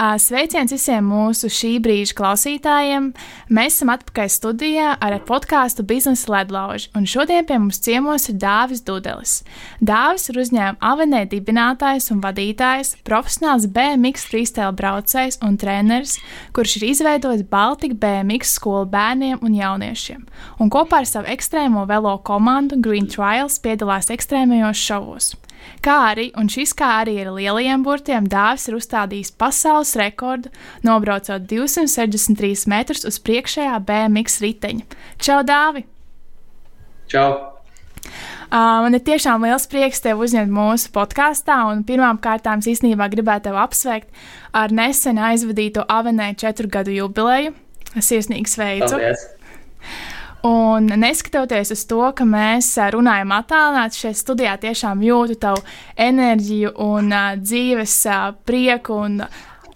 Sveiciens visiem mūsu šī brīža klausītājiem. Mēs esam atpakaļ studijā ar podkāstu Biznesa ledlauži, un šodien pie mums ciemos ir Dāvis Dudelis. Dāvis ir uzņēmuma Avenē dibinātājs un vadītājs, profesionāls BMX freestyle braucējs un treneris, kurš ir izveidojis Baltika BMX skolu bērniem un jauniešiem, un kopā ar savu ekstrēmo velo komandu Green Trials piedalās ekstrēmajos šovos. Kā arī, un šis kā arī ar lielajiem burtiem, dāvis ir uzstādījis pasaules rekordu, nobraucot 263 metrus uz priekšējā BMX riteņa. Čau, Dāvi! Čau! Uh, man ir tiešām liels prieks tevi uzņemt mūsu podkāstā, un pirmām kārtām es īstenībā gribētu tevi apsveikt ar nesen aizvadīto Avenē četru gadu jubileju. Es iesnīgi sveicu! Paldies! Un neskatoties uz to, ka mēs runājam attālināti, šeit studijā tiešām jūtu tavu enerģiju un uh, dzīves uh, prieku un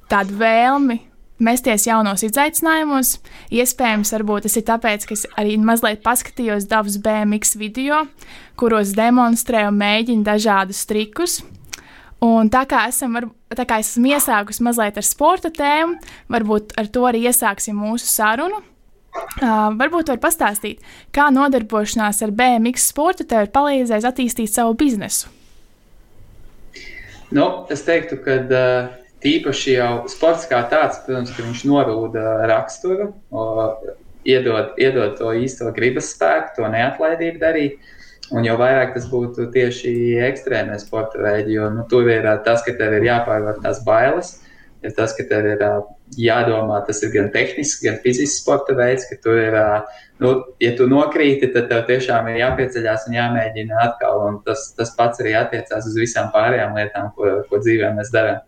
tādu vēlmi mesties jaunos izaicinājumos. Iespējams, tas ir tāpēc, ka es arī mazliet paskatījos Davas BMX video, kuros demonstrē un mēģina dažādus trikus. Un tā kā, esam, tā kā esmu iesākusi mazliet ar sporta tēmu, varbūt ar to arī iesāksim mūsu sarunu. Uh, varbūt var pastāstīt, kā nodarbošanās ar BMX sportu tev ir palīdzējis attīstīt savu biznesu. Nu, es teiktu, ka uh, tīpaši jau sports kā tāds, protams, ka viņš norūda raksturu, uh, iedod, iedod to īsto gribas spēku, to neatlaidību darīt. Un jau vairāk tas būtu tieši ekstrēmie sporta veidi, jo nu, tur ir tas, ka tev ir jāpārvar tās bailes, ir tas, ka tev ir jādomā, tas ir gan tehnisks, gan fizisks sporta veids, ka tu ir, nu, ja tu nokrīti, tad tev tiešām ir jāpieceļās un jāmēģina atkal. Un tas, tas pats arī attiecās uz visām pārējām lietām, ko, ko dzīvē mēs darām.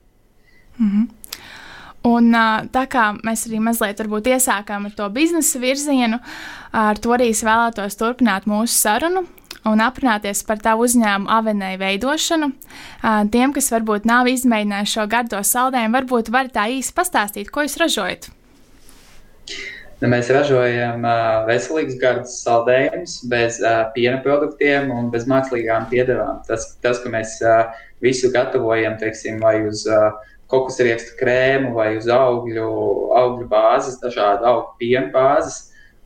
Mm -hmm. Un, tā kā mēs arī mazliet iesākām ar to biznesa virzienu, ar to arī es vēlētos turpināt mūsu sarunu un aprunāties par tavu uzņēmumu avenēju veidošanu. Tiem, kas varbūt nav izmēģinājuši šo gardo saldējumu, varbūt var tā īsi pastāstīt, ko jūs ražojat. Nu, mēs ražojam uh, veselīgus gardus saldējumus bez uh, piena produktiem un bez mākslīgām piedevām. Tas, tas ka mēs uh, visu gatavojam, teiksim, vai uz uh, kokosriekstu krēmu, vai uz augļu, augļu bāzes, dažādu augļu piena bāzes.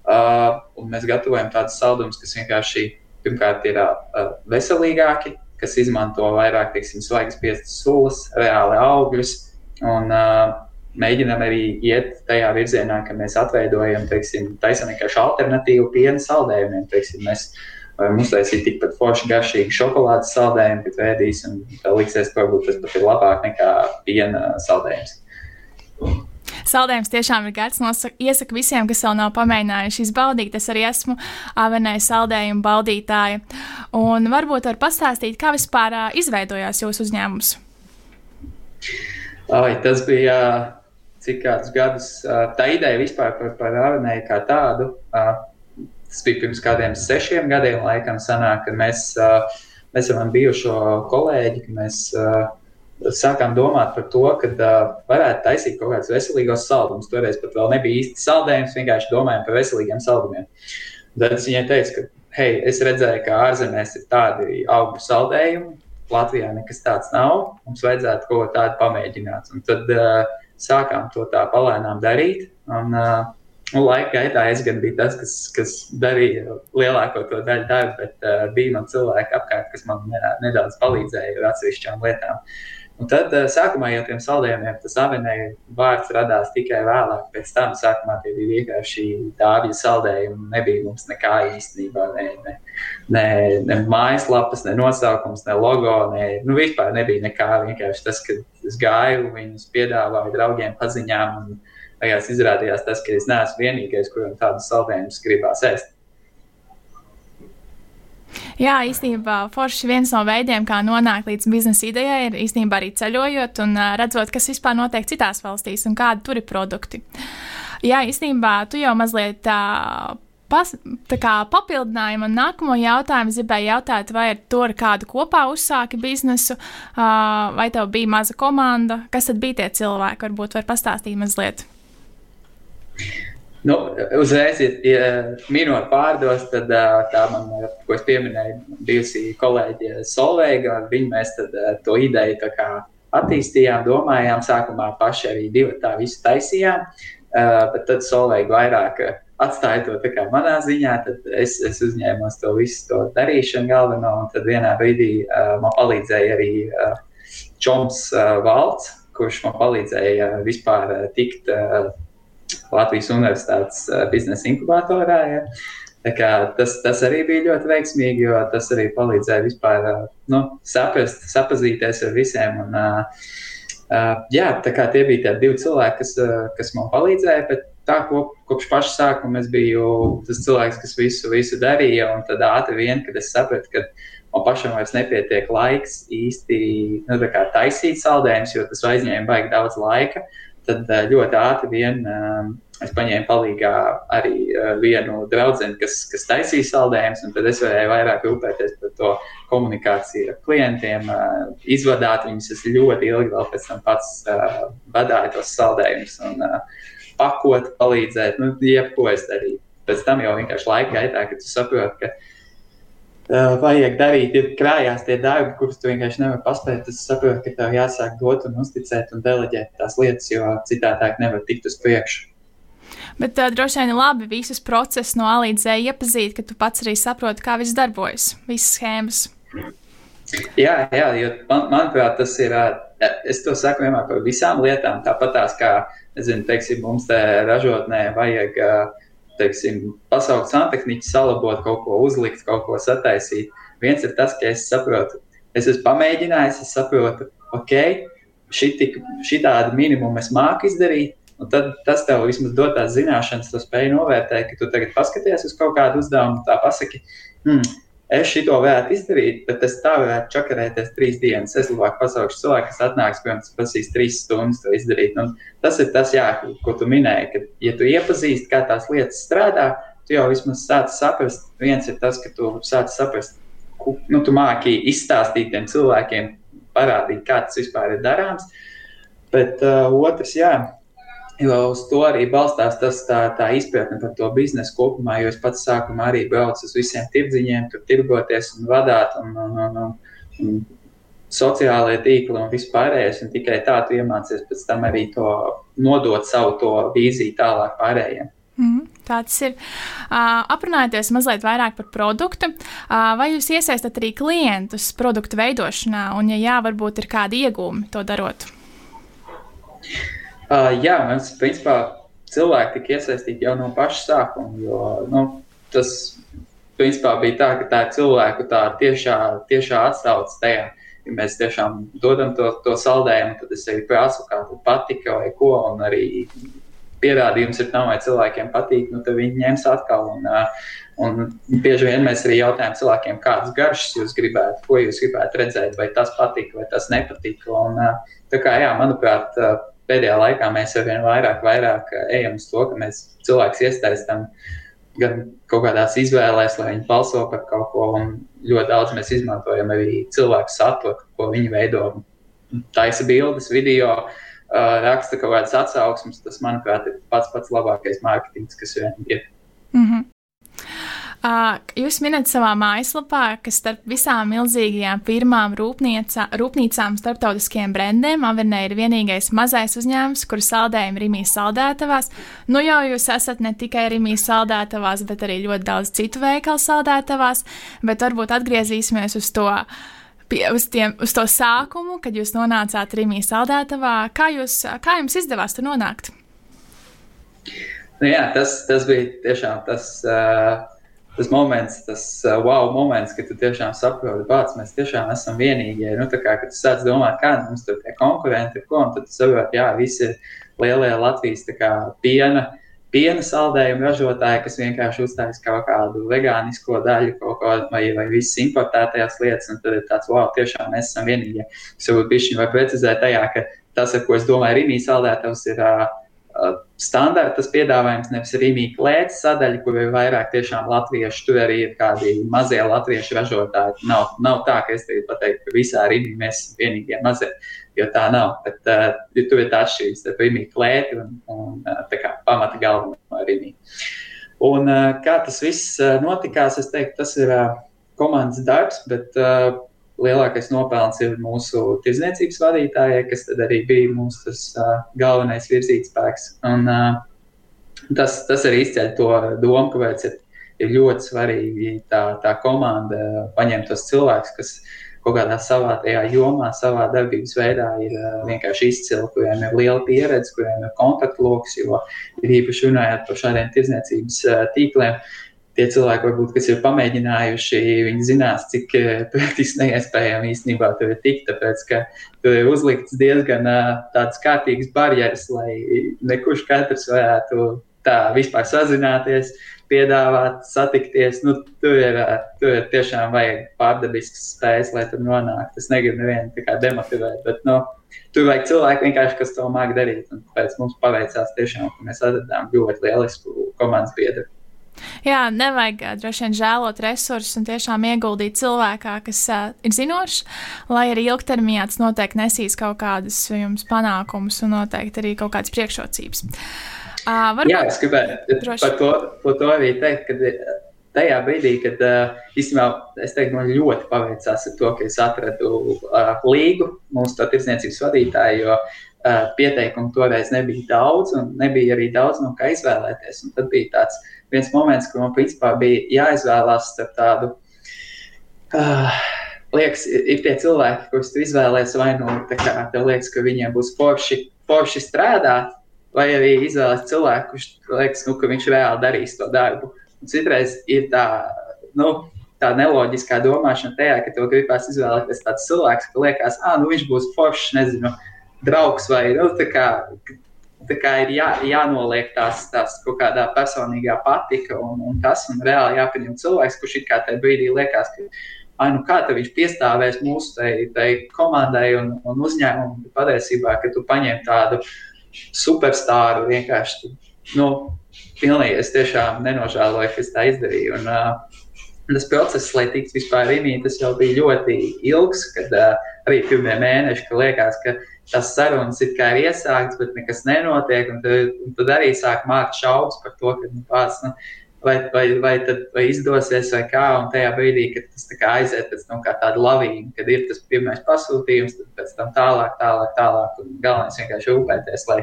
Uh, mēs gatavojam tādus saldumus, kas vienkārši pirmkārt ir uh, veselīgāki, kas izmanto vairāk, teiksim, svaigas piestas sulas, reāli augļus. Un, uh, mēģinām arī iet tajā virzienā, ka mēs atveidojam, teiksim, taisam vienkārši alternatīvu piena saldējumiem. Teiksim, mēs varam uztaisīt tikpat forši garšīgi šokolādes saldējumu, bet vēdīs, un tā liksies, ka varbūt tas pat ir labāk nekā piena saldējums. Saldējums tiešām ir garš. Iesaku visiem, kas vēl nav pamēģinājuši izbaudīt. Es arī esmu avenē saldējumu baudītāja. Un varbūt var pastāstīt, kā vispār uh, izveidojās jūsu uzņēmums. Ai, tas bija cik kādus gadus. Tā ideja vispār par, par avenēju kā tādu. Tas bija pirms kādiem sešiem gadiem, laikam, sanāk, kad mēs, mēs ar mani bijušo kolēģi, mēs sākām domāt par to, ka uh, varētu taisīt kaut kādus veselīgus saldumus. Toreiz pat vēl nebija īsti saldējums, vienkārši domājām par veselīgiem saldumiem. Tad es viņai teicu, ka, hei, es redzēju, ka ārzemēs ir tādi augļu saldējumi, Latvijā nekas tāds nav. Mums vajadzētu kaut ko tādu pamēģināt. Un tad uh, sākām to tā palēnām darīt. Un, uh, Un laika gaitā es gan biju tas, kas, kas darīja lielāko to daļu darbu, bet uh, bija man cilvēki apkārt, kas man nedaudz palīdzēja ar atsevišķām lietām. Uh, Un tad uh, sākumā jau tiem saldējumiem tas avenēja vārds radās tikai vēlāk. Pēc tam sākumā tie bija vienkārši dāvju saldējumi. Nebija mums nekā īstenībā, ne, ne, ne, ne mājaslapas, ne nosaukums, ne logo, ne, nu vispār nebija nekā. Vienkārši tas, ka es gāju, viņus piedāvāju draugiem paziņām, un beigās izrādījās tas, ka es neesmu vienīgais, kuram tādus saldējumus gribās ēst. Jā, īstenībā forši viens no veidiem, kā nonākt līdz biznesa idejai, ir īstenībā arī ceļojot un redzot, kas vispār notiek citās valstīs un kādi tur ir produkti. Jā, īstenībā tu jau mazliet tā. Pas, tā kā papildinājumu un nākamo jautājumu gribēju jautāt, vai ar to ar kādu kopā uzsāki biznesu, vai tev bija maza komanda, kas tad bija tie cilvēki, varbūt var pastāstīt mazliet. Nu, uzreiz, ja, ja minūte pārdos, tad tā man, ko es pieminēju, bijusi kolēģe Solveiga, ar viņu mēs tad, to ideju attīstījām, domājām, sākumā paši arī divi tā visu taisījām, bet tad Solveiga vairāk atstāja to manā ziņā, tad es, es uzņēmos to visu to darīšanu galveno, un tad vienā brīdī man palīdzēja arī Čoms Valts, kurš man palīdzēja vispār tikt Latvijas Universitātes biznesa inkubatorā. Ja. Tas, tas arī bija ļoti veiksmīgi, jo tas arī palīdzēja vispār nu, saprast, sapazīties ar visiem. Un, uh, jā, tie bija tie divi cilvēki, kas, kas man palīdzēja. Bet tā kop, kopš paša sākuma es biju tas cilvēks, kas visu, visu darīja. Un tad ātri vien, kad es sapratu, ka man pašam vairs nepietiek laiks īsti nu, taisīt saldējumus, jo tas aizņēma baigi daudz laika. Uh, tad eh, ļoti ātri vien eh, es paņēmu palīdzīgā arī eh, vienu draugu, kas, kas taisīja saldējumus, un tad es varēju vairāk rūpēties par to komunikāciju ar klientiem, izvadāt viņus. Es ļoti ilgi vēl pēc tam pats vadīju tos saldējumus un pakot, palīdzēt, nu, jebko es darīju. Pēc tam jau vienkārši laika gaitā, kad tu saproti, vajag darīt, ir krājās tie darbi, kurus tu vienkārši nevari paspēt. Es saprotu, ka tev jāsāk dot un uzticēt un deleģēt tās lietas, jo citādi nevar tikt uz priekšu. Bet uh, droši vien labi visus procesus no A līdz Z iepazīt, ka tu pats arī saproti, kā viss darbojas, visas schēmas. Jā, jā jo man, manuprāt, tas ir. Es to saku vienmēr par visām lietām. Tāpat tās kā, nezinu, teiksim, mums te ražotnē vajag uh, teiksim, pasaukt santehniķu, salabot kaut ko, uzlikt kaut ko, sataisīt. Viens ir tas, ka es saprotu, es esmu pamēģinājis, es saprotu, ok, šī tāda minimumu es māku izdarīt. Un tad tas tev vismaz dod tās zināšanas, tu spēj novērtēt, ka tu tagad paskaties uz kaut kādu uzdevumu, tā pasaki, hmm, es šito varētu izdarīt, bet es tā varētu čakarēties trīs dienas. Es labāk pasaukšu cilvēku, kas atnāks, piemēram, prasīs trīs stundas to izdarīt. Un tas ir tas, jā, ko tu minēji, ka, ja tu iepazīsti, kā tās lietas strādā, tu jau vismaz sāc saprast. Viens ir tas, ka tu sāc saprast, nu, tu māki izstāstīt tiem cilvēkiem, parādīt, kā tas vispār ir darāms. Bet uh, otrs, jā, Jo uz to arī balstās tas, tā, tā izpratne par to biznesu kopumā. Jo es pats sākumā arī braucu uz visiem tirdziņiem, tur tirgoties un vadīt, un, un, un, un, un sociālajie tīkli un vispārējais. Un tikai tā tu iemācies pēc tam arī to nodot savu to vīziju tālāk pārējiem. Mm, tā tas ir. Uh, aprunājieties mazliet vairāk par produktu. Uh, vai jūs iesaistat arī klientus produktu veidošanā, un, ja jā, varbūt ir kādi iegūmi to darot? Uh, jā, mēs principā cilvēki tika iesaistīti jau no paša sākuma. Jo, nu, tas principā bija tā, ka tā ir cilvēku tā tiešā, tiešā atsauce tajā. Ja mēs tiešām dodam to, to saldējumu, tad es arī prasu, kā tas patika vai ko. Un arī pierādījums ir tam, vai cilvēkiem patīk, nu, tad viņi ņems atkal. Un, un bieži vien mēs arī jautājam cilvēkiem, kādas garšas jūs gribētu, ko jūs gribētu redzēt, vai tas patika, vai tas nepatika. Un, tā kā, jā, manuprāt, pēdējā laikā mēs ar vien vairāk, vairāk ejam uz to, ka mēs cilvēks iesaistām gan kaut kādās izvēlēs, lai viņi balso par kaut ko, un ļoti daudz mēs izmantojam arī cilvēku saturu, ko viņi veido. Taisa bildes, video, raksta kaut kādas atsauksmes. Tas, manuprāt, ir pats pats labākais mārketings, kas vien ir. Mm -hmm. Jūs minat savā mājaslapā, ka starp visām milzīgajām firmām, rūpniecā, rūpnīcām, starptautiskiem brendiem Avernē ir vienīgais mazais uzņēmums, kur saldējumi Rimijas saldētavās. Nu jau jūs esat ne tikai Rimijas saldētavās, bet arī ļoti daudz citu veikalu saldētavās, bet varbūt atgriezīsimies uz to. Pie, uz, tiem, uz to sākumu, kad jūs nonācāt Rimijas saldētavā, kā, jūs, kā jums izdevās tur nonākt? Nu jā, tas, tas bija tiešām tas. Uh tas moments, tas uh, wow moments, kad tu tiešām saproti, kāds mēs tiešām esam vienīgie. Nu, kā, kad tu sāc domāt, kādi mums tur ir konkurenti, ko, un tad tu saproti, jā, visi ir lielie Latvijas kā, piena. Piena saldējumu ražotāji, kas vienkārši uzstājas kaut kādu vegānisko daļu, kaut ko, vai, vai visas importētajās lietas, un tad ir tāds, wow, tiešām mēs esam vienīgie. Es varbūt bišķiņ var precizēt tajā, ka tas, ar ko es domāju, ir īņķis saldētavs, ir uh, standarta piedāvājums, nevis rīmīgi klēts sadaļa, kur ir vairāk tiešām latviešu, tur arī ir kādi mazie latviešu ražotāji. Nav, nav tā, ka es teiktu, pateikt, ka visā rīmī mēs esam vienīgie mazie, jo tā nav. Bet uh, tur ir tā atšķirības starp rīmīgi klēti un, un uh, kā pamata galveno Rīgā. Un kā tas viss notikās, es teiktu, tas ir komandas darbs, bet lielākais nopelns ir mūsu tirdzniecības vadītājai, kas arī bija mūsu tas, galvenais virzītspēks. Un, tas, tas arī izceļ to domu, kāpēc ir, ir ļoti svarīgi tā, tā komanda paņemt tos cilvēkus, kas kaut kādā savā jomā, savā darbības veidā ir vienkārši izcili, kuriem ir liela pieredze, kuriem ir kontaktloks, jo ir īpaši runājot par šādiem tirdzniecības tīkliem. Tie cilvēki, varbūt, kas ir pamēģinājuši, viņi zinās, cik praktiski neiespējami īstenībā tur ir tikt, tāpēc ka tur ir uzlikts diezgan tāds kārtīgs barjeras, lai nekurš katrs varētu tā vispār sazināties, piedāvāt, satikties. Nu, tur, ir, tur ir tiešām vajag pārdabiskas spējas, lai tur nonāktu. Es negribu nevienu demotivēt, bet nu, tur vajag cilvēku kas to māca darīt. Un pēc mums paveicās tiešām, ka mēs atradām ļoti lielisku komandas biedru. Jā, nevajag droši vien žēlot resursus un tiešām ieguldīt cilvēkā, kas uh, ir zinošs, lai arī ilgtermiņā tas noteikti nesīs kaut kādus jums panākumus un noteikti arī kaut kādas priekšrocības. Uh, Uh, varbūt... Jā, es gribēju par to, par to arī teikt, ka tajā brīdī, kad īstenībā es teiktu, man ļoti paveicās ar to, ka es atradu uh, līgu mūsu tirdzniecības vadītāju, jo uh, pieteikumu toreiz nebija daudz, un nebija arī daudz no kā izvēlēties. Un tad bija tāds viens moments, kur man principā bija jāizvēlās starp tādu. Uh, liekas, ir tie cilvēki, kurus tu izvēlēsies, vai nu kā tev liekas, ka viņiem būs forši, forši strādāt, vai arī izvēlēties cilvēku, kurš liekas, nu, ka viņš reāli darīs to darbu. Un citreiz ir tā, nu, tā neloģiskā domāšana tajā, ka tev gribās izvēlēties tāds cilvēks, ka liekas, ah, nu, viņš būs foršs, nezinu, draugs vai nu, tā kā. Tā kā ir jā, jānoliek tās, tās kaut kādā personīgā patika un, un tas, un reāli jāpieņem cilvēks, kurš it kā tajā brīdī liekas, ka, ai, nu kā viņš piestāvēs mūsu tai, tai komandai un, un uzņēmumam, patiesībā, ka tu paņem tādu superstāru vienkārši. Nu, pilnīgi es tiešām nenožēloju, ka es tā izdarīju. Un, uh, tas process, lai tiktu vispār rīmī, tas jau bija ļoti ilgs, kad uh, arī pirmie mēneši, ka liekas, ka tas sarunas ir kā ir iesākts, bet nekas nenotiek. Un tad, un tad arī sāk mākt šaubas par to, ka nu, pats. Nu, vai, vai, vai, tad, vai izdosies, vai kā. Un tajā brīdī, kad tas aiziet pēc kā tāda lavīna, kad ir tas pirmais pasūtījums, tad pēc tam tālāk, tālāk, tālāk. Galvenais vienkārši rūpēties, lai,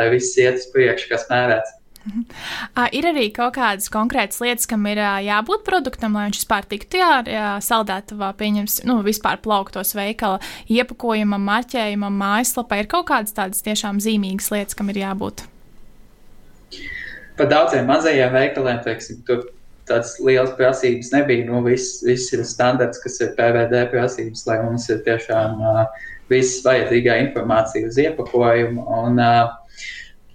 lai viss iet uz priekšu, kas mērēts. Uh, ir arī kaut kādas konkrētas lietas, kam ir jābūt produktam, lai viņš vispār tiktu saldētavā, pieņems, nu, vispār plauktos veikala iepakojumam, marķējumam, mājaslapā. Ir kaut kādas tādas tiešām zīmīgas lietas, kam ir jābūt par daudziem mazajiem veikaliem, teiksim, tur tādas liels prasības nebija. Nu, viss, viss ir standarts, kas ir PVD prasības, lai mums ir tiešām uh, viss vajadzīgā informācija uz iepakojumu. Un, uh,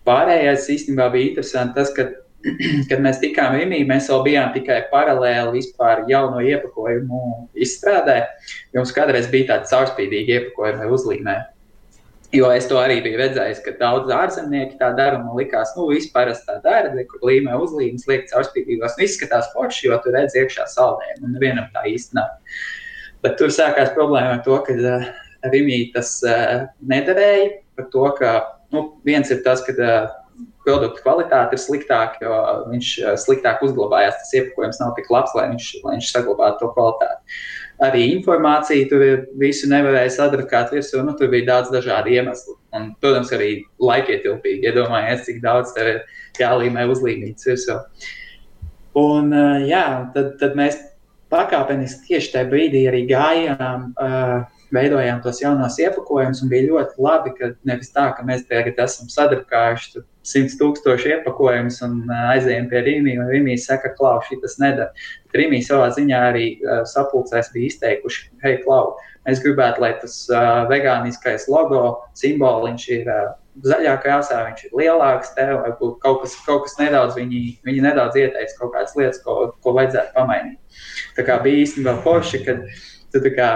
pārējais īstenībā bija interesanti tas, ka, kad mēs tikām Rīgā, mēs vēl bijām tikai paralēli vispār jauno iepakojumu izstrādē. Jums kādreiz bija tāda caurspīdīga iepakojuma uzlīmē. Jo es to arī biju redzējis, ka daudz ārzemnieki tā dara. Man liekas, nu, vispār tā dara, kur līmē uzlīmes, liek caurspīdīgos. Nu, izskatās forši, jo tur redz iekšā saldējumu, un nevienam tā īsti nav. Bet tur sākās problēma ar to, ka uh, Rimī tas uh, nederēja. Par to, ka nu, viens ir tas, ka uh, produktu kvalitāte ir sliktāka, jo viņš uh, sliktāk uzglabājās. Tas iepakojums nav tik labs, lai viņš, lai viņš saglabātu to kvalitāti arī informācija tur visu nevarēja sadrukāt virsū. Nu, tur bija daudz dažādu iemeslu. Un, protams, arī laikietilpīgi. Iedomājieties, cik daudz tev ir jālīmē uzlīmīts virsū. Un, jā, tad, tad mēs pakāpeniski tieši tajā brīdī arī gājām. Uh, veidojām tos jaunos iepakojumus, un bija ļoti labi, ka nevis tā, ka mēs tagad esam sadarbinājuši simts tūkstošu iepakojumus un aizējām pie Rīgas, un Rīgas saka, ka šī tas nedara. Rīgas savā ziņā arī uh, sapulcēs bija izteikuši, hei, klau, mēs gribētu, lai tas uh, vegāniskais logo simboliņš ir uh, zaļā krāsā, viņš ir lielāks, te varbūt kaut kas, kaut kas nedaudz, viņi, viņi nedaudz ieteica kaut kādas lietas, ko, ko vajadzētu pamainīt. Tā kā bija īstenībā forši, kad tu kā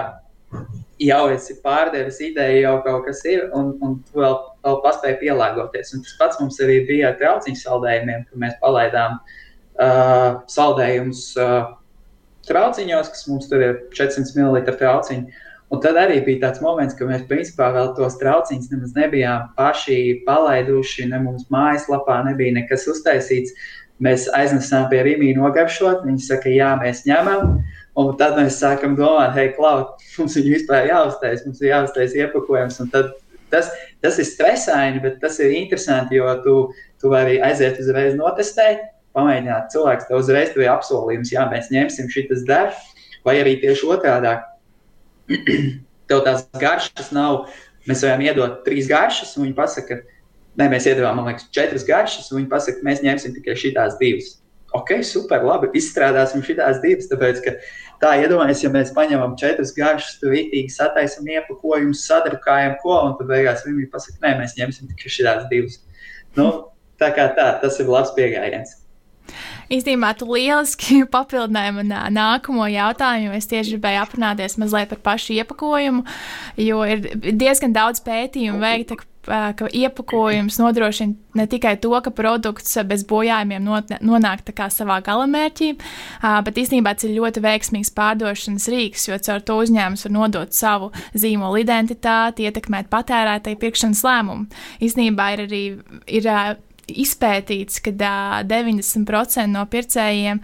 jau esi pārdevis ideju, jau kaut kas ir, un, un tu vēl, vēl paspēji pielāgoties. Un tas pats mums arī bija ar trauciņu saldējumiem, kad mēs palaidām uh, saldējumus uh, trauciņos, kas mums tur ir 400 ml trauciņi. Un tad arī bija tāds moments, ka mēs principā vēl tos trauciņus nemaz nebijām paši palaiduši, ne mums mājaslapā nebija nekas uztaisīts. Mēs aiznesām pie Rīgas nogaršot, viņi saka, jā, mēs ņemam. Un tad mēs sākam domāt, hei, Klaud, mums ir vispār jāuztais, mums ir jāuztais iepakojums. Tad tas, tas ir stresaini, bet tas ir interesanti, jo tu, tu vari aiziet uzreiz notestēt, pamēģināt. Cilvēks tev uzreiz ir apsolījums, jā, mēs ņemsim šis darbs, vai arī tieši otrādi. tev tās garšas nav. Mēs varam iedot trīs garšas, un viņi pasaka, Nē, mēs iedavām, man liekas, četras garšas, un viņi pasaka, mēs ņemsim tikai šīs divas. Ok, super, labi, izstrādāsim šīs divas, tāpēc, ka tā iedomājamies, ja mēs paņemam četras garšas, tur rītīgi sataisam iepakojumus, sadrukājam ko, un tad beigās viņi pasaka, nē, mēs ņemsim tikai šīs divas. Nu, tā kā tā, tas ir labs pieejams. Īstenībā tu lieliski papildināji man nākamo jautājumu. Es tieši gribēju aprunāties mazliet par pašu iepakojumu, jo ir diezgan daudz pētījumu veikta, ka iepakojums nodrošina ne tikai to, ka produkts bez bojājumiem nonāk savā galamērķī, bet īstenībā tas ir ļoti veiksmīgs pārdošanas rīks, jo caur to uzņēmums var nodot savu zīmolu identitāti, ietekmēt patērētāju pirkšanas lēmumu. Īstenībā ir arī ir, izpētīts, ka 90% no pircējiem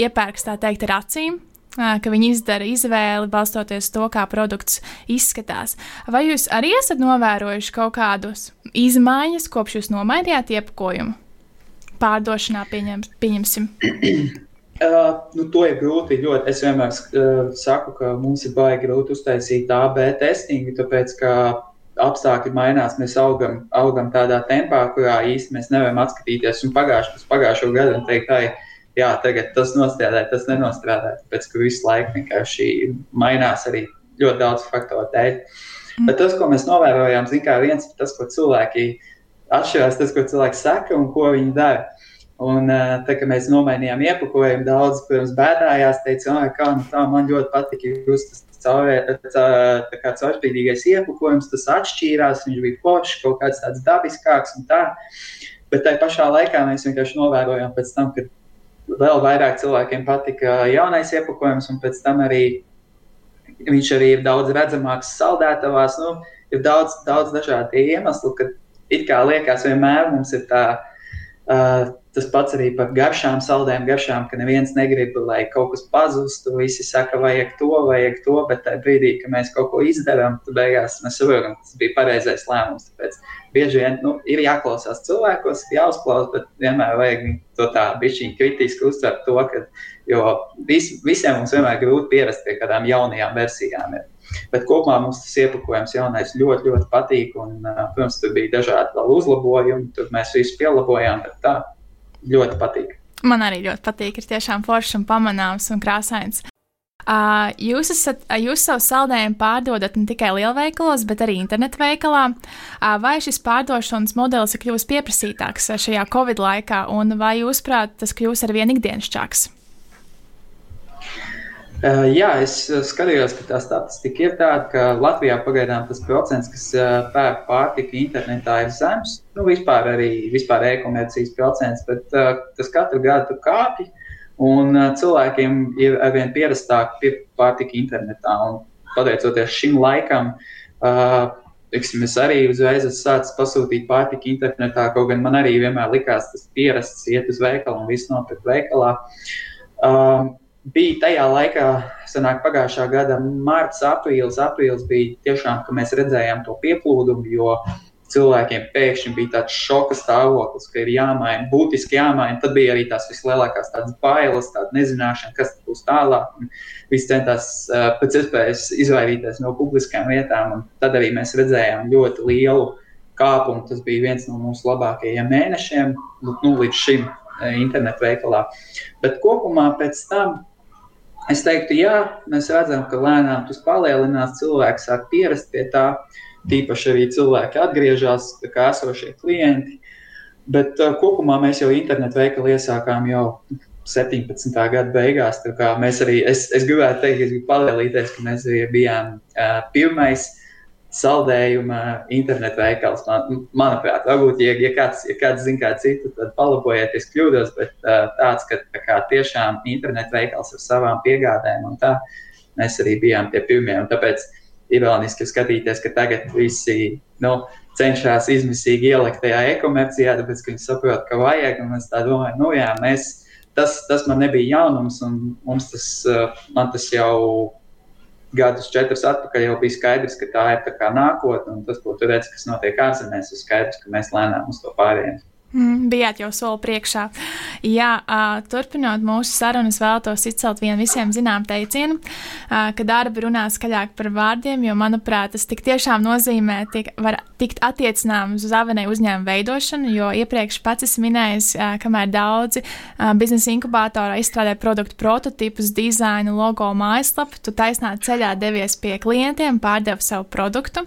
iepērks tā teikt ar acīm, ka viņi izdara izvēli balstoties to, kā produkts izskatās. Vai jūs arī esat novērojuši kaut kādus izmaiņas, kopš jūs nomainījāt iepakojumu? Pārdošanā pieņem, pieņemsim. Uh, nu, to ir grūti. Ļoti. Es vienmēr uh, saku, ka mums ir baigi grūti uztaisīt AB testingu, tāpēc ka apstākļi mainās, mēs augam, augam tādā tempā, kurā īstenībā mēs nevaram atskatīties un pagājušo, pagājušo gadu un teikt, ka jā, tagad tas nostrādāja, tas nenostrādāja. Tāpēc, ka visu laiku vienkārši mainās arī ļoti daudz faktoru dēļ. Mm. Bet tas, ko mēs novērojām, ir viens tas, ko cilvēki atšķirās, tas, ko cilvēki saka un ko viņi dara. Un, tā kā mēs nomainījām iepakojumu, daudz, protams, bēdājās, teica, ah, kā nu tā, man ļoti patika jūsu caurspīdīgais iepakojums, tas atšķīrās, viņš bija foršs, kaut kāds tāds dabiskāks un tā. Bet tajā pašā laikā mēs vienkārši novērojām pēc tam, ka vēl vairāk cilvēkiem patika jaunais iepakojums, un pēc tam arī viņš arī ir daudz redzamāks saldētavās. Nu, ir daudz, daudz dažādu iemeslu, ka it kā liekas, vienmēr mums ir tā. Uh, Tas pats arī par garšām, saldējām garšām, ka neviens negrib, lai kaut kas pazustu. Visi saka, vajag to, vajag to, bet tajā brīdī, kad mēs kaut ko izdarām, tad beigās mēs saprotam, tas bija pareizais lēmums. Tāpēc bieži vien nu, ir jāklausās cilvēkos, jāuzklausa, bet vienmēr vajag to tā bišķiņi kritiski uztvert to, ka, jo vis, visiem mums vienmēr grūti pierast pie kādām jaunajām versijām. Ir. Bet kopumā mums tas iepakojums jaunais ļoti, ļoti patīk. Un, protams, tur bija dažādi uzlabojumi, tur mēs visu pielabojām. Tā ļoti patīk. Man arī ļoti patīk. Ir tiešām foršs un pamanāms un krāsains. Uh, jūs, esat, jūs savu saldējumu pārdodat ne tikai lielveikalos, bet arī internetu veikalā. Uh, vai šis pārdošanas modelis ir kļuvis pieprasītāks šajā Covid laikā, un vai jūs prāt, tas kļūs ar vien ikdienišķāks? Uh, jā, es skatījos, ka tā statistika ir tāda, ka Latvijā pagaidām tas procents, kas pērk pārtiku internetā, ir zems. Nu, vispār arī vispār e-komercijas procents, bet tas katru gadu kāpj. Un cilvēkiem ir arvien pierastāk pirkt pārtiku internetā. Un, pateicoties šim laikam, uh, Teiksim, es arī uzreiz sācis pasūtīt pārtiku internetā, kaut gan man arī vienmēr likās tas pierasts, iet uz veikalu un viss nopirkt veikalā. Uh, bija tajā laikā, sanāk, pagājušā gada mārts, aprīlis. Aprīlis bija tiešām, ka mēs redzējām to pieplūdumu, jo cilvēkiem pēkšņi bija tāds šoka stāvoklis, ka ir jāmaina, būtiski jāmaina. Tad bija arī tās vislielākās tādas bailes, tāda nezināšana, kas būs tālāk. Visi centās uh, pēc iespējas izvairīties no publiskām vietām, un tad arī mēs redzējām ļoti lielu kāpumu. Tas bija viens no mūsu labākajiem mēnešiem nu, līdz šim internetu veikalā. Bet kopumā pēc tam Es teiktu, jā, mēs redzam, ka lēnām tas palielinās, cilvēki sāk pierast pie tā, tīpaši arī cilvēki atgriežas, kā esošie klienti. Bet uh, kopumā mēs jau internetu veikalu iesākām jau 17. gada beigās. Mēs arī, es, es gribētu teikt, es gribu padalīties, ka mēs arī bijām uh, pirmais uh, saldējuma internetu veikals. Man, manuprāt, varbūt, ja, ja kāds, ja kāds zina, kā citu, tad palabojieties, kļūdos, bet uh, tāds, ka tā kā tiešām internetu veikals ar savām piegādēm un tā, mēs arī bijām tie pirmie. Un tāpēc ironiski skatīties, ka tagad visi nu, cenšas izmisīgi ielikt tajā e-komercijā, tāpēc, ka viņi saprot, ka vajag. Es domāju, nu jā, mēs, tas, tas man nebija jaunums, un mums tas, man tas jau gadus, četrus atpakaļ jau bija skaidrs, ka tā ir tā nākotne, un tas, ko tu redzi, kas notiek ārzemēs, ir skaidrs, ka mēs lēnām uz to pārējiem. Mm, bijāt jau soli priekšā. Jā, turpinot mūsu sarunu, es vēlos izcelt vienu visiem zinām teicienu, ka darbi runā skaļāk par vārdiem, jo, manuprāt, tas tik tiešām nozīmē, tik, var tikt attiecināms uz avenē uzņēmumu veidošanu, jo iepriekš pats esmu minējis, kamēr daudzi biznesa inkubatorā izstrādē produktu prototipus, dizainu, logo, mājaslapu, tu taisnā ceļā devies pie klientiem, pārdevi savu produktu.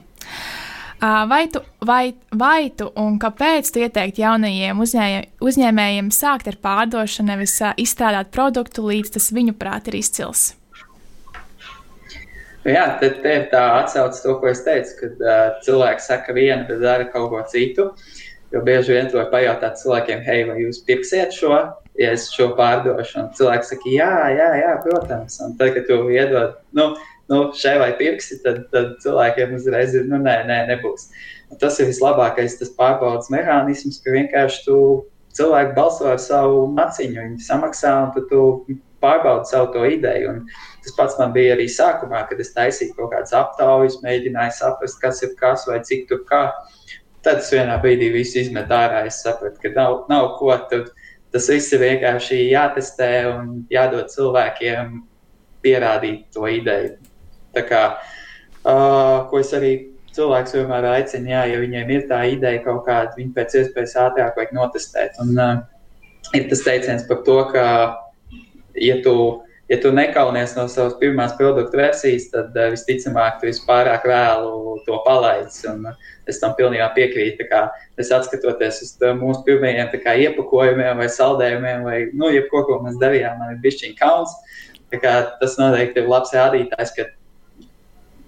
Vai tu, vai, vai tu un kāpēc tu ieteiktu jaunajiem uzņēmējiem, uzņēmējiem sākt ar pārdošanu, nevis izstrādāt produktu, līdz tas viņu prāt ir izcils? Jā, te, te tā atsauce to, ko es teicu, kad uh, cilvēki saka vienu, bet dara kaut ko citu. Jo bieži vien to pajautāt cilvēkiem, hei, vai jūs pirksiet šo, ja es šo pārdošu? Un cilvēks saka, jā, jā, jā protams. Un tad, kad tu iedod, nu, nu, šai vai pirksi, tad, tad cilvēkiem uzreiz ir, nu, nē, nē, nebūs. Un tas ir vislabākais, tas pārbaudas mehānisms, ka vienkārši tu cilvēki balso ar savu maciņu, viņi samaksā un tu, tu pārbaudi savu to ideju. Un tas pats man bija arī sākumā, kad es taisīju kaut kādas aptaujas, mēģināju saprast, kas ir kas vai cik tur kā. Tad es vienā brīdī visu izmetu ārā. Es sapratu, ka nav, nav ko tur. Tas viss ir vienkārši jātestē un jādod cilvēkiem pierādīt to ideju. Tā kā, uh, ko es arī cilvēks vienmēr aicina, jā, ja viņiem ir tā ideja kaut kāda, viņi pēc iespējas ātrāk vajag notestēt. Un uh, ir tas teiciens par to, ka, ja tu, ja tu nekaunies no savas pirmās produktu versijas, tad uh, visticamāk tu vispārāk vēlu to palaidis. Un, uh, es tam pilnībā piekrītu. Es atskatoties uz mūsu pirmajiem kā, iepakojumiem vai saldējumiem, vai nu, jebko, ko mēs darījām, man ir bijis kauns. Tas noteikti ir labs rādītājs, ka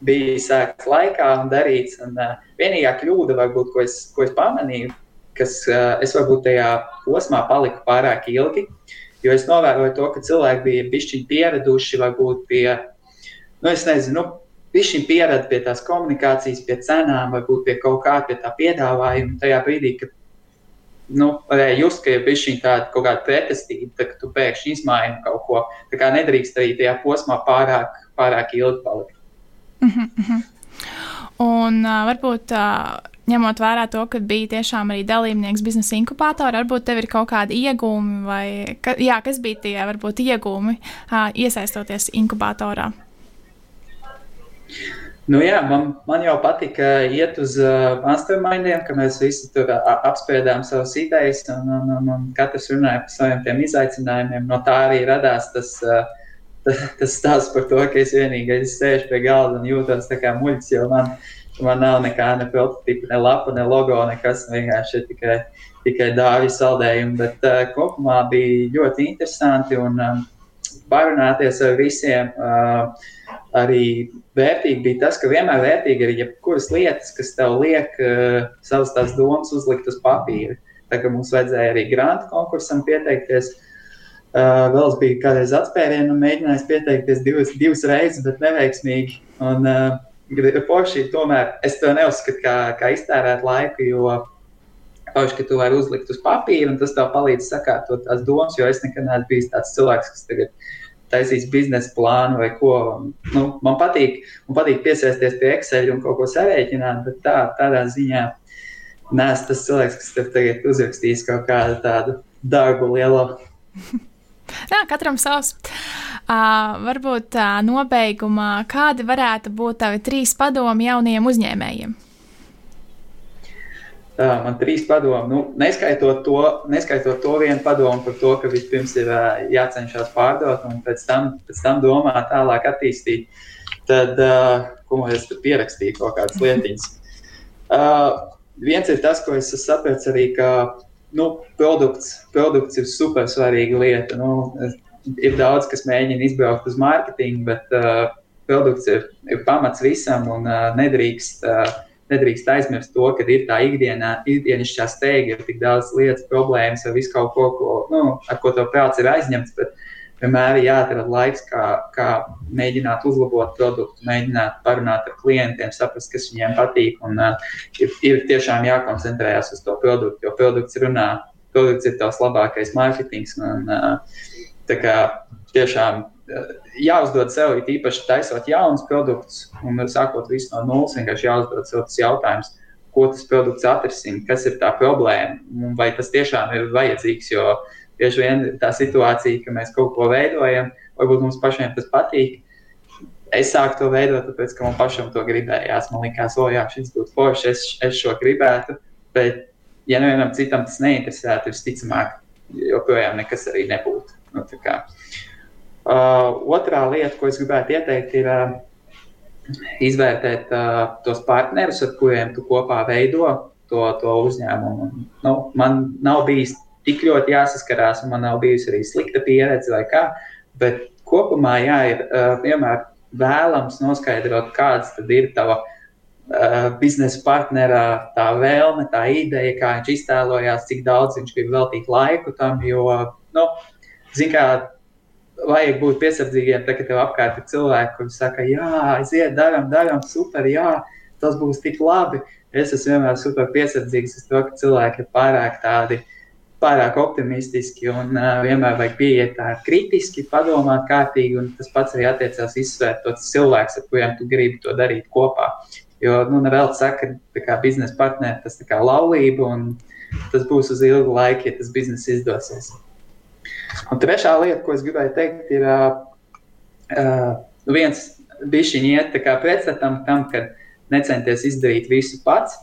bija sākts laikā un darīts. Un, uh, vienīgā kļūda, varbūt, ko, es, ko es pamanīju, kas uh, es varbūt tajā posmā paliku pārāk ilgi, jo es novēroju to, ka cilvēki bija bišķiņi pieraduši varbūt pie, nu, es nezinu, nu, Viņi pierada pie tās komunikācijas, pie cenām, varbūt pie kaut kā pie tā piedāvājuma. Tajā brīdī, kad nu, varēja just, ka ir bijusi tāda kaut kāda pretestība, tad, tu pēkšņi izmaini kaut ko. Tā kā nedrīkst arī tajā posmā pārāk, pārāk ilgi palikt. Mm -hmm. Un uh, varbūt uh, ņemot vērā to, ka bija tiešām arī dalībnieks biznesa inkubatorā, varbūt tev ir kaut kādi iegūmi, vai ka, jā, kas bija tie varbūt iegūmi uh, iesaistoties inkubatorā? Nu, jā, man, man jau patika iet uz uh, mastermindiem, ka mēs visi tur uh, apspriedām savas idejas, un, un, un, un katrs runāja par saviem izaicinājumiem. No tā arī radās tas uh, tas stāsts par to, ka es vienīgais sēžu pie galda un jūtos kā muļķis, jo man, man nav nekā, ne prototypa, ne lapa, ne logo, nekas vienkārši ir tikai, tikai dāvju saldējumi. Bet uh, kopumā bija ļoti interesanti un um, parunāties ar visiem. Uh, arī vērtīgi bija tas, ka vienmēr vērtīgi ir jebkuras lietas, kas tev liek uh, savas tās domas uzlikt uz papīra. Tā kā mums vajadzēja arī grantu konkursam pieteikties. Uh, Uh, vēl es biju kādreiz atspērienā un mēģinājis pieteikties divas, divas reizes, bet neveiksmīgi. Un, uh, Porši, tomēr es to neuzskatu kā, kā iztērēt laiku, jo Pauši, ka tu vari uzlikt uz papīra, un tas tev palīdz sakārtot tās domas, jo es nekad neesmu bijis tāds cilvēks, kas tagad taisīs biznesa plānu vai ko. Nu, man, patīk, man patīk piesaisties pie Excel un kaut ko sarēķināt, bet tā, tādā ziņā neesmu tas cilvēks, kas tev tagad uzrakstīs kaut kādu tādu darbu lielo. Jā, katram savs. Uh, varbūt uh, nobeigumā, kādi varētu būt tavi trīs padomi jaunajiem uzņēmējiem? Tā, man trīs padomi, nu, neskaitot to, neskaitot to vienu padomu par to, ka vispirms ir uh, jācenšas pārdot un pēc tam, pēc tam domāt, tālāk attīstīt. Tad, uh, ko es tur pierakstīju, kaut kādas lietiņas. Uh, viens ir tas, ko es sapratu arī, ka nu, produkts, produkts ir super svarīga lieta. Nu, ir daudz, kas mēģina izbraukt uz mārketingu, bet uh, produkts ir, ir pamats visam un uh, nedrīkst, uh, nedrīkst aizmirst to, ka ir tā ikdienā, ikdienišķā steiga, ir tik daudz lietas, problēmas ar visu kaut ko, ko, nu, ar ko to prāts ir aizņemts. Bet vienmēr ir jāatrod laiks, kā, kā mēģināt uzlabot produktu, mēģināt parunāt ar klientiem, saprast, kas viņiem patīk. Un, uh, ir, ir tiešām jākoncentrējas uz to produktu, jo produkts runā, produkts ir tavs labākais mārketings. Un, uh, tā kā tiešām uh, jāuzdod sev, it īpaši taisot jaunus produktus un sākot visu no nulles, vienkārši jāuzdod sev tas jautājums. Ko tas produkts atrisina, kas ir tā problēma, un vai tas tiešām ir vajadzīgs. Jo uh, bieži vien tā situācija, ka mēs kaut ko veidojam, varbūt mums pašiem tas patīk. Es sāku to veidot, tāpēc, ka man pašam to gribējās. Man liekas, o, jā, šis būtu forši, es, es šo gribētu. Bet, ja nevienam citam tas neinteresētu, visticamāk, joprojām nekas arī nebūtu. Nu, uh, otrā lieta, ko es gribētu ieteikt, ir uh, izvērtēt uh, tos partnerus, ar kuriem tu kopā veido to, to uzņēmumu. Nu, man nav bijis tik ļoti jāsaskarās, un man nav bijusi arī slikta pieredze vai kā. Bet kopumā jā, ir uh, vienmēr vēlams noskaidrot, kāds ir tava uh, biznesa partnera tā vēlme, tā ideja, kā viņš iztēlojās, cik daudz viņš grib veltīt laiku tam. Jo, nu, zin, kā, vajag būt piesardzīgiem, tad, kad tev apkārt ir cilvēki, kuriem saka, jā, aiziet, darām, darām, super, jā, tas būs tik labi. Es esmu vienmēr super piesardzīgs uz to, ka cilvēki ir pārāk tādi uh, pārāk optimistiski un uh, vienmēr vajag pieiet tā kritiski, padomāt kārtīgi, un tas pats arī attiecās izsvērt tos cilvēkus, ar kuriem tu gribi to darīt kopā. Jo, nu, nevēl saka, ka biznesa partneri tas ir laulība, un tas būs uz ilgu laiku, ja tas bizness izdosies. Un trešā lieta, ko es gribēju teikt, ir uh, uh, viens bišķiņi iet pretstatam tam, ka necenties izdarīt visu pats.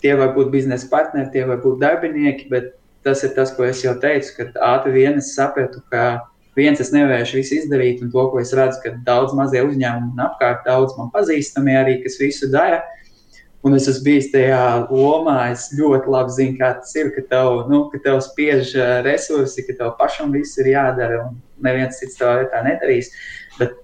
Tie var būt biznesa partneri, tie var būt darbinieki, bet tas ir tas, ko es jau teicu, ka ātri vien es sapratu, ka viens es nevarēšu visu izdarīt, un to, ko es redzu, ka daudz mazie uzņēmumi un apkārt daudz man pazīstami arī, kas visu dara. Un es esmu bijis tajā lomā, es ļoti labi zinu, kā tas ir, ka tev, nu, ka tev spiež resursi, ka tev pašam viss ir jādara, un neviens cits to tā nedarīs. Bet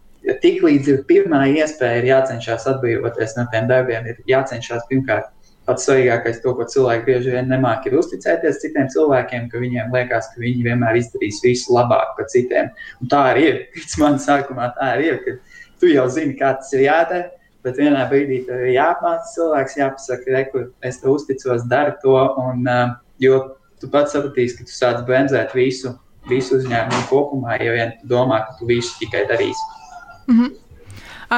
tiklīdz ir pirmā iespēja, ir jācenšas atbrīvoties no tiem darbiem, ir jācenšas pirmkārt pats svarīgākais, to, ko cilvēki bieži vien nemāk, ir uzticēties citiem cilvēkiem, ka viņiem liekas, ka viņi vienmēr izdarīs visu labāk par citiem. Un tā arī ir. Pēc manas sākumā tā arī ir, ka tu jau zini, kā tas ir jādara. Bet vienā brīdī tev ir jāapmāca cilvēks, jāpasaka, re, kur es tev uzticos, dari to. Un, uh, jo tu pats sapratīsi, ka tu sāc bremzēt visu, visu uzņēmumu kopumā, ja vien domā, ka tu visu tikai darīsi. Mm -hmm.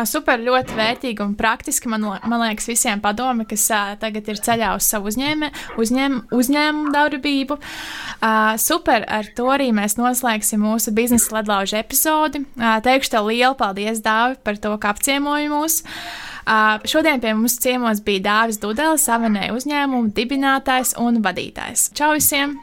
Super, ļoti vērtīgi un praktiski. Man, man liekas, visiem padomi, kas tagad ir ceļā uz savu uzņēmē, uzņēm, uzņēmumu darbību. Super, ar to arī mēs noslēgsim mūsu biznesa ledlaužu epizodi. Teikšu tev lielu paldies, Dāvi, par to, ka apciemoji mūs. Šodien pie mums ciemos bija Dāvis Dudelis, Savanē uzņēmuma dibinātājs un vadītājs. Čau visiem!